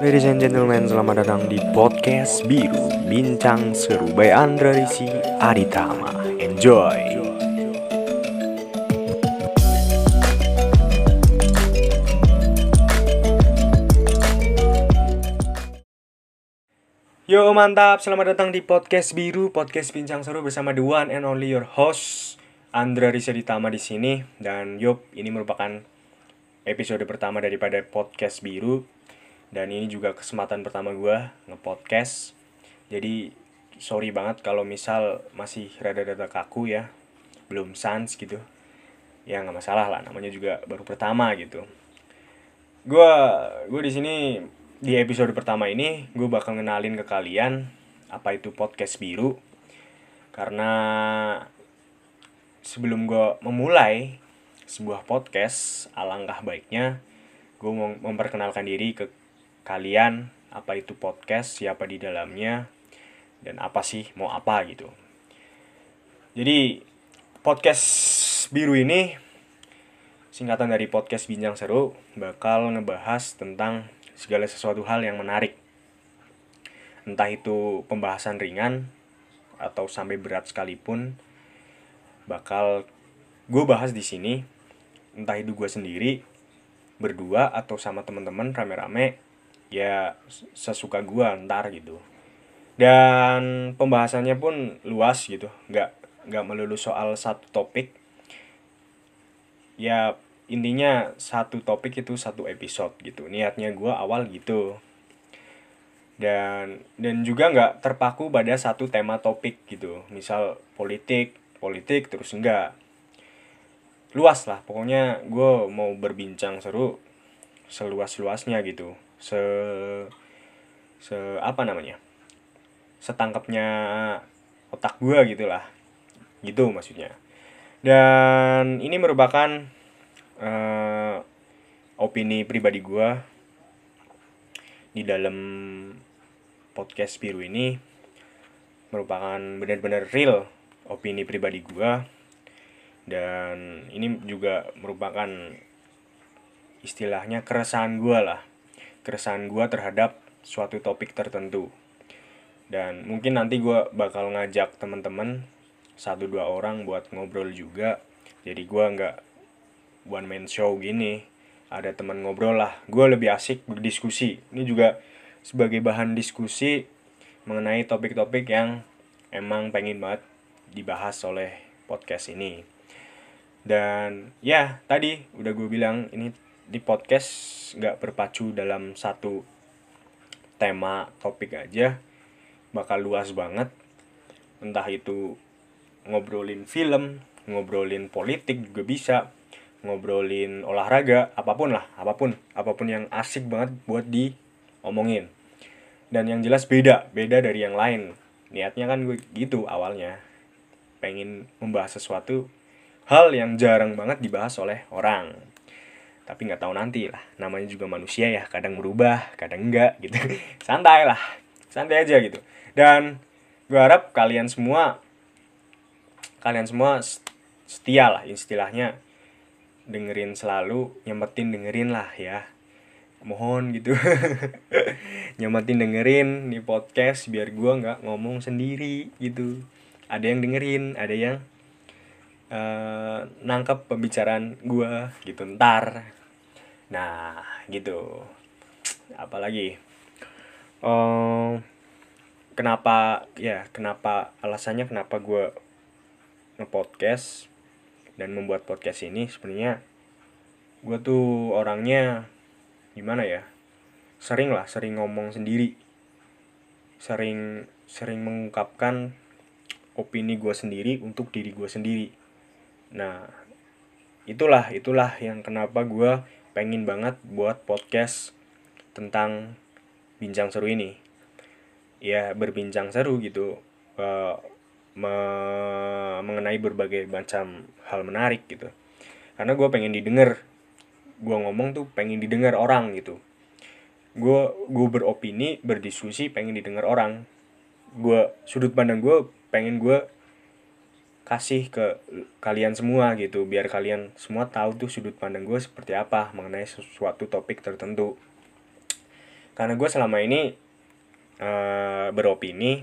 Ladies and gentlemen, selamat datang di podcast Biru Bincang Seru by Andra Risi Aditama. Enjoy! Yo mantap, selamat datang di podcast Biru, podcast Bincang Seru bersama the one and only your host Andra Risa Ditama di sini dan yup ini merupakan episode pertama daripada podcast Biru dan ini juga kesempatan pertama gue ngepodcast. Jadi sorry banget kalau misal masih rada-rada kaku ya. Belum sans gitu. Ya nggak masalah lah. Namanya juga baru pertama gitu. Gue gue di sini di episode pertama ini gue bakal ngenalin ke kalian apa itu podcast biru. Karena sebelum gue memulai sebuah podcast alangkah baiknya gue mau memperkenalkan diri ke kalian apa itu podcast siapa di dalamnya dan apa sih mau apa gitu jadi podcast biru ini singkatan dari podcast bincang seru bakal ngebahas tentang segala sesuatu hal yang menarik. Entah itu pembahasan ringan atau sampai berat sekalipun bakal gue bahas di sini. Entah itu gue sendiri, berdua atau sama teman-teman rame-rame ya sesuka gue ntar gitu. Dan pembahasannya pun luas gitu, nggak nggak melulu soal satu topik. Ya intinya satu topik itu satu episode gitu niatnya gue awal gitu dan dan juga nggak terpaku pada satu tema topik gitu misal politik politik terus enggak luas lah pokoknya gue mau berbincang seru seluas luasnya gitu se se apa namanya? Setangkapnya otak gue gitulah. Gitu maksudnya. Dan ini merupakan uh, opini pribadi gue di dalam podcast biru ini. Merupakan benar-benar real opini pribadi gue dan ini juga merupakan istilahnya keresahan gue lah keresahan gue terhadap suatu topik tertentu. Dan mungkin nanti gue bakal ngajak teman-teman satu dua orang buat ngobrol juga. Jadi gue nggak one man show gini. Ada teman ngobrol lah. Gue lebih asik berdiskusi. Ini juga sebagai bahan diskusi mengenai topik-topik yang emang pengen banget dibahas oleh podcast ini. Dan ya tadi udah gue bilang ini di podcast nggak berpacu dalam satu tema topik aja bakal luas banget. Entah itu ngobrolin film ngobrolin politik juga bisa ngobrolin olahraga apa pun lah apa pun apa pun yang asik banget buat diomongin. Dan yang jelas beda beda dari yang lain. Niatnya kan gue gitu awalnya pengen membahas sesuatu hal yang jarang banget dibahas oleh orang tapi nggak tahu nanti lah. Namanya juga manusia ya kadang berubah kadang enggak gitu. Santai lah. Santai aja gitu. Dan gue harap kalian semua kalian semua setia lah istilahnya. Dengerin selalu nyempetin dengerin lah ya. Mohon gitu. Nyempetin dengerin di podcast biar gue nggak ngomong sendiri gitu. Ada yang dengerin ada yang uh, nangkep pembicaraan gue gitu. Ntar nah gitu. Apalagi uh, kenapa ya kenapa alasannya kenapa gue ngepodcast dan membuat podcast ini sebenarnya gue tuh orangnya gimana ya sering lah sering ngomong sendiri. Sering sering mengungkapkan opini gue sendiri untuk diri gue sendiri. Nah itulah itulah yang kenapa gue pengen banget buat podcast tentang bincang seru ini. Ya berbincang seru gitu uh, me mengenai berbagai macam hal menarik gitu. Karena gue pengen didengar gue ngomong tuh pengen didengar orang gitu. Gue gue beropini berdiskusi pengen didengar orang. Gue sudut pandang gue pengen gue kasih ke kalian semua gitu biar kalian semua tahu tuh sudut pandang gue seperti apa mengenai sesuatu topik tertentu. Karena gue selama ini uh, beropini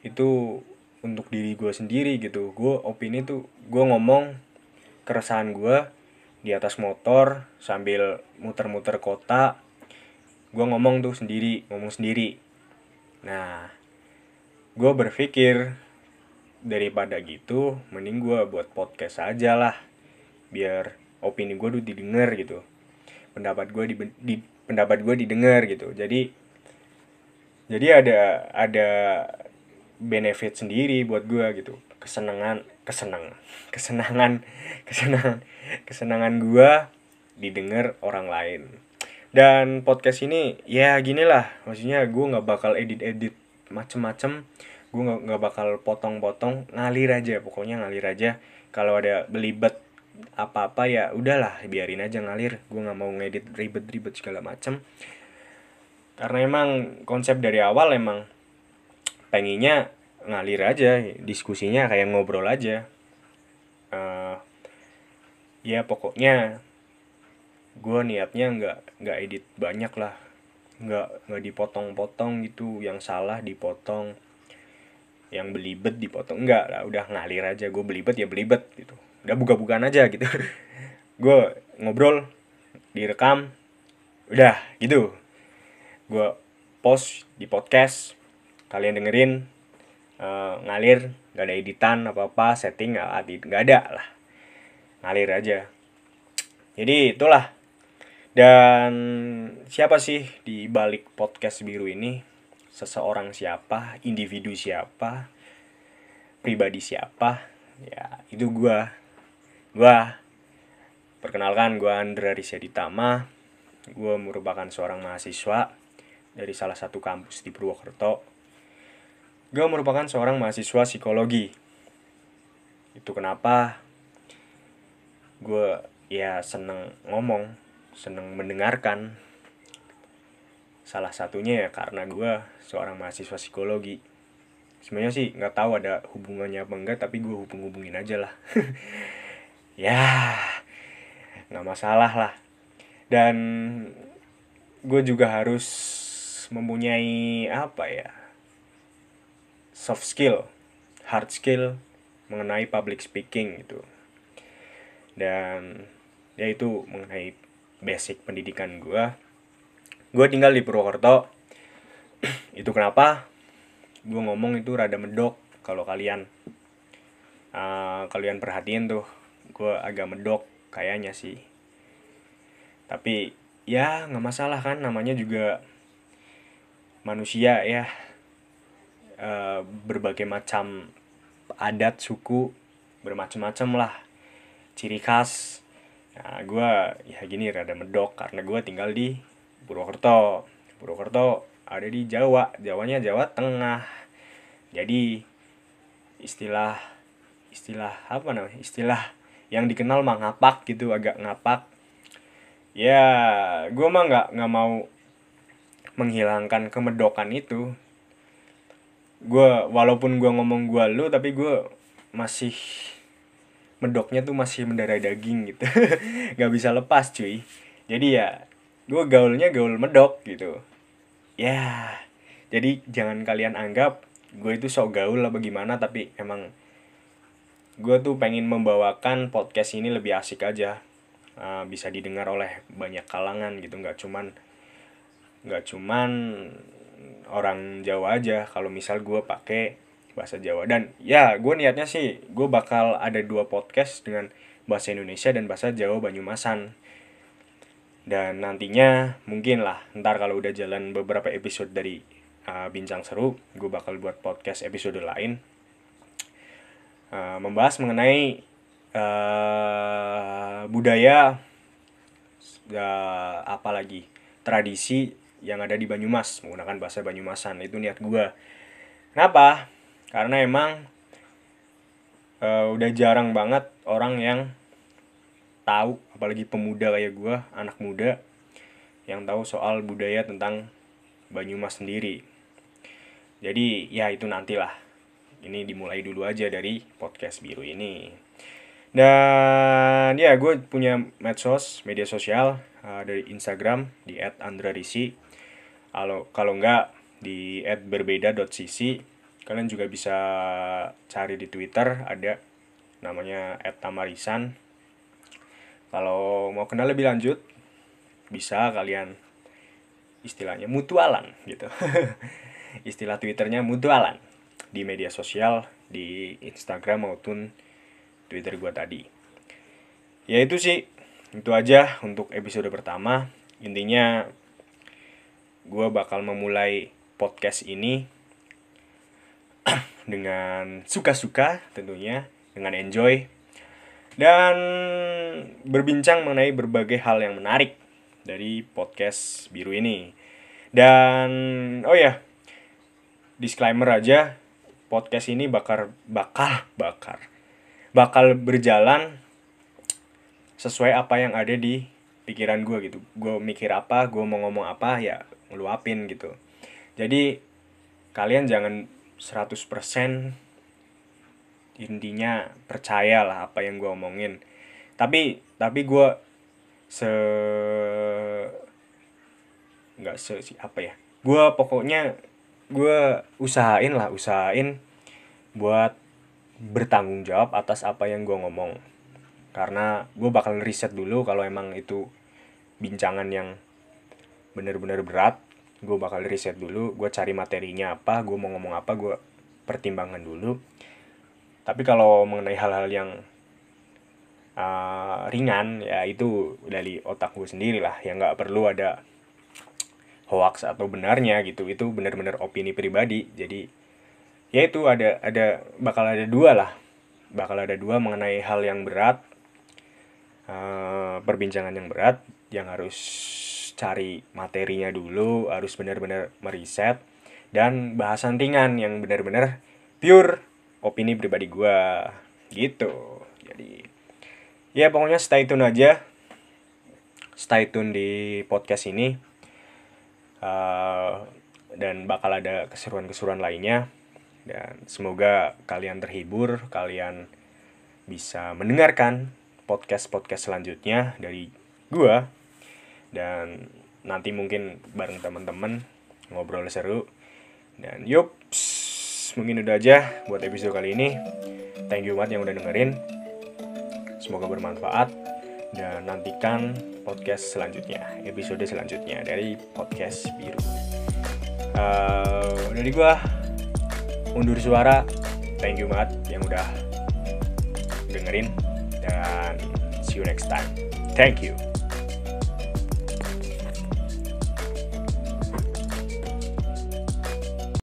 itu untuk diri gue sendiri gitu. Gue opini tuh gue ngomong keresahan gue di atas motor sambil muter-muter kota gue ngomong tuh sendiri ngomong sendiri. Nah gue berpikir daripada gitu mending gue buat podcast aja lah. Biar opini gue tuh didengar gitu. Pendapat gue di, di pendapat gue didengar gitu. Jadi jadi ada ada benefit sendiri buat gue gitu. Kesenangan kesenang kesenangan kesenangan kesenangan gue didengar orang lain. Dan podcast ini ya gini lah. Maksudnya gue nggak bakal edit edit macem-macem gue nggak nggak bakal potong-potong ngalir aja. Pokoknya ngalir aja. Kalau ada belibet apa-apa ya udahlah biarin aja ngalir. Gue nggak mau ngedit ribet-ribet segala macem. Karena emang konsep dari awal emang pengennya ngalir aja diskusinya kayak ngobrol aja. Uh, ya pokoknya gue niatnya nggak nggak edit banyak lah. Nggak nggak dipotong-potong gitu. Yang salah dipotong yang belibet dipotong. Enggak lah udah ngalir aja gue belibet ya belibet gitu. Udah buka-bukaan aja gitu. Gue ngobrol direkam udah gitu. Gue post di podcast kalian dengerin uh, ngalir nggak ada editan apa apa setting nggak ada lah. Ngalir aja. Jadi itulah. Dan siapa sih di balik podcast biru ini seseorang siapa individu siapa pribadi siapa ya itu gua gua perkenalkan gua Andra Ditama gua merupakan seorang mahasiswa dari salah satu kampus di Purwokerto Gue merupakan seorang mahasiswa psikologi. Itu kenapa gue ya seneng ngomong, seneng mendengarkan. Salah satunya ya karena gue seorang mahasiswa psikologi. Sebenarnya sih nggak tahu ada hubungannya apa enggak, tapi gue hubung-hubungin aja lah. ya, nggak masalah lah. Dan gue juga harus mempunyai apa ya soft skill, hard skill mengenai public speaking gitu. Dan ya itu mengenai basic pendidikan gue. Gue tinggal di Purwokerto. itu kenapa? Gue ngomong itu rada medok kalau kalian. Uh, kalian perhatiin tuh gue agak medok kayaknya sih. Tapi ya nggak masalah kan namanya juga manusia ya. Eh, berbagai macam adat suku bermacam-macam lah. Ciri khas. Nah gue ya gini rada medok karena gue tinggal di Purwokerto. Purwokerto ada di Jawa. Jawanya Jawa Tengah. Jadi istilah istilah apa namanya? Istilah yang dikenal mah ngapak gitu agak ngapak. Ya gue mah nggak nggak mau menghilangkan kemedokan itu. Gue walaupun gue ngomong gue lu tapi gue masih medoknya tuh masih mendarah daging gitu. Nggak bisa lepas cuy. Jadi ya gue gaulnya gaul medok gitu. Ya jadi jangan kalian anggap gue itu sok gaul lah bagaimana tapi emang gue tuh pengen membawakan podcast ini lebih asik aja. Uh, bisa didengar oleh banyak kalangan gitu nggak cuman nggak cuman orang Jawa aja. Kalau misal gue pakai bahasa Jawa. Dan ya gue niatnya sih gue bakal ada dua podcast dengan bahasa Indonesia dan bahasa Jawa Banyumasan dan nantinya mungkin lah ntar kalau udah jalan beberapa episode dari uh, bincang seru gue bakal buat podcast episode lain. Uh, membahas mengenai uh, budaya uh, apa lagi tradisi yang ada di Banyumas menggunakan bahasa Banyumasan itu niat gue kenapa? Karena emang uh, udah jarang banget orang yang tahu apalagi pemuda kayak gue anak muda yang tahu soal budaya tentang Banyumas sendiri jadi ya itu nantilah ini dimulai dulu aja dari podcast biru ini dan ya gue punya medsos media sosial uh, dari Instagram di @andrarisi. Kalau kalau enggak di @berbeda.sisi. Kalian juga bisa cari di Twitter ada namanya @tamarisan. Kalau mau kenal lebih lanjut bisa kalian istilahnya mutualan gitu. Istilah Twitternya mutualan di media sosial di Instagram maupun Twitter gue tadi. Ya itu sih, itu aja untuk episode pertama. Intinya gue bakal memulai podcast ini dengan suka-suka tentunya, dengan enjoy dan berbincang mengenai berbagai hal yang menarik dari podcast biru ini. Dan oh ya, disclaimer aja, podcast ini bakal bakal bakar bakal berjalan sesuai apa yang ada di pikiran gue gitu gue mikir apa gue mau ngomong apa ya ngeluapin gitu jadi kalian jangan 100% intinya percaya lah apa yang gue omongin. Tapi tapi gue se nggak se apa ya gue pokoknya gue usahain lah usahain buat bertanggung jawab atas apa yang gue ngomong. Karena gue bakal riset dulu kalau emang itu bincangan yang bener-bener berat gue bakal riset dulu gue cari materinya apa gue mau ngomong apa gue pertimbangkan dulu tapi kalau mengenai hal-hal yang uh, ringan ya itu dari otak gue sendiri lah yang nggak perlu ada hoax atau benarnya gitu. Itu benar-benar opini pribadi. Jadi ya itu ada ada bakal ada dua lah. Bakal ada dua mengenai hal yang berat uh, perbincangan yang berat yang harus cari materinya dulu harus benar-benar meriset dan bahasan ringan yang benar-benar pure opini pribadi gue gitu. Jadi ya pokoknya stay tune aja. Stay tune di podcast ini. Uh, dan bakal ada keseruan-keseruan lainnya. Dan semoga kalian terhibur kalian bisa mendengarkan podcast-podcast selanjutnya dari gua. Dan nanti mungkin bareng teman-teman ngobrol seru. Dan yup mungkin udah aja buat episode kali ini thank you banget yang udah dengerin semoga bermanfaat dan nantikan podcast selanjutnya, episode selanjutnya dari podcast biru. Uh, dari gua undur suara, thank you banget yang udah dengerin dan see you next time. Thank you.